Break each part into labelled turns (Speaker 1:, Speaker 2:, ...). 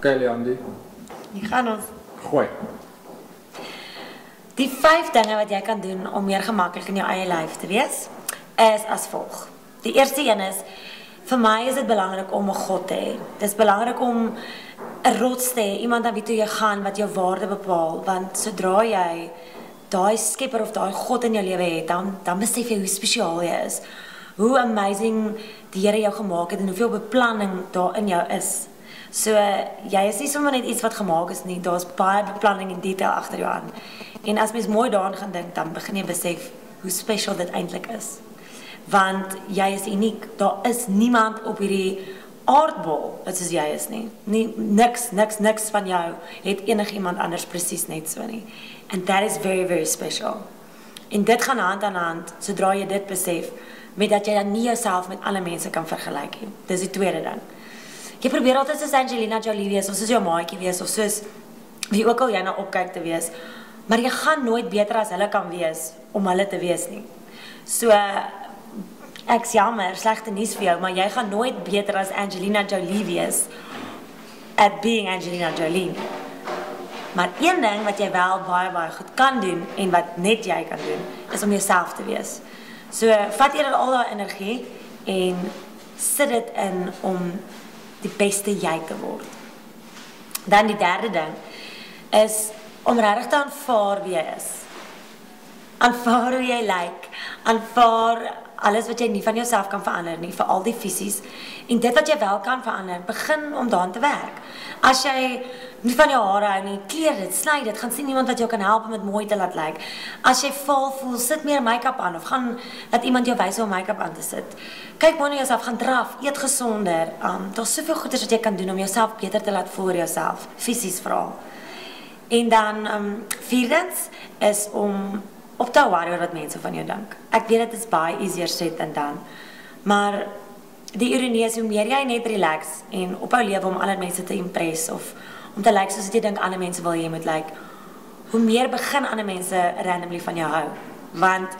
Speaker 1: Kylie Andy.
Speaker 2: Hier gaan ons.
Speaker 1: Gooi.
Speaker 2: Die vyf dinge wat jy kan doen om meer gemaklik in jou eie lyf te wees, is as volg. Die eerste een is vir my is dit belangrik om 'n God te hê. Dis belangrik om 'n rots te hê, iemand aan wie toe jy gaan wat jou waarde bepaal, want sodra jy daai skepper of daai God in jou lewe het, dan dan besef jy hoe spesiaal jy is. Hoe amazing die Here jou gemaak het en hoeveel beplanning daar in jou is. So jy is nie sommer net iets wat gemaak is nie, daar's baie beplanning en detail agter jou aan. En as mens mooi daaraan gaan dink, dan begin jy besef hoe spesiaal dit eintlik is. Want jy is uniek. Daar is niemand op hierdie aardbol wat soos jy is nie. Nie niks, niks, niks van jou het enigiemand anders presies net so nie. And that is very very special. En dit gaan hand aan hand sodra jy dit besef met dat jy dan nie jouself met ander mense kan vergelyk nie. Dis die tweede ding. Jy probeer altyd soos Angelina Jolie wees of soos jou maatjie wees of soos wie ook al jy nou opkyk te wees. Maar jy gaan nooit beter as hulle kan wees om hulle te wees nie. So ek's jammer, slegte nuus vir jou, maar jy gaan nooit beter as Angelina Jolie wees at being Angelina Jolie. Maar een ding wat jy wel baie baie goed kan doen en wat net jy kan doen, is om jouself te wees. So vat eerder al daai energie en sit dit in om die beste jy te word. Dan die derde ding is om regtig te aanvaar wie jy is. Aanvaar hoe jy lyk, aanvaar alles wat jy nie van jouself kan verander nie, vir al die fisies en dit wat jy wel kan verander, begin om daaraan te werk. As jy nie van jou hare hou nie, kleer dit, sny dit, gaan sien iemand wat jou kan help om dit mooi te laat lyk. As jy vaal voel, sit meer make-up aan of gaan laat iemand jou wys hoe om make-up aan te sit. Kyk mooi na jouself, gaan draf, eet gesonder. Um daar's soveel goeders wat jy kan doen om jouself beter te laat voel oor jouself, fisies veral. En dan um vierdens is om op te worry oor wat mense van jou dink. Ek weet dit is baie easier said than done. Maar die ironie is hoe meer jy net relax en ophou lewe om ander mense te impress of om te lyk like, soos wat jy dink ander mense wil jy moet lyk, like, hoe meer begin ander mense randomly van jou hou. Want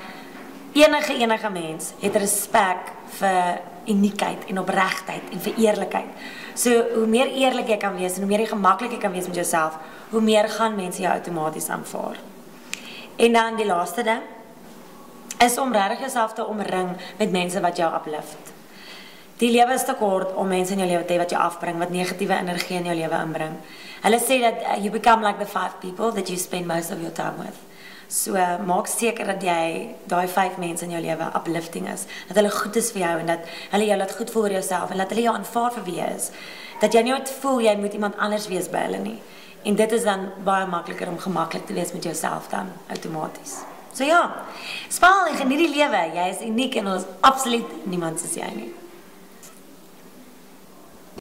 Speaker 2: enige enige mens het respek vir uniekheid en opregtheid en vir eerlikheid. So hoe meer eerlik jy kan wees en hoe meer jy gemaklik jy kan wees met jouself, hoe meer gaan mense jou outomaties aanvaar. En dan die laaste ding is om regtig jouself te omring met mense wat jou uplift. Die lewe is te kort om mense in jou lewe te hê wat jou afbring, wat negatiewe energie in jou lewe inbring. Hulle sê dat uh, you become like the five people that you spend most of your time with. So uh, maak seker dat jy daai vyf mense in jou lewe uplifting is, dat hulle goed is vir jou en dat hulle jou laat goed voel oor jouself en dat hulle jou aanvaar vir wie jy is. Dat jy nie moet voel jy moet iemand anders wees by hulle nie. En dit is dan baie makliker om gemaklik te wees met jouself dan outomaties. So ja, spaal en geniet die lewe. Jy is uniek en ons absoluut niemand soos jy nie.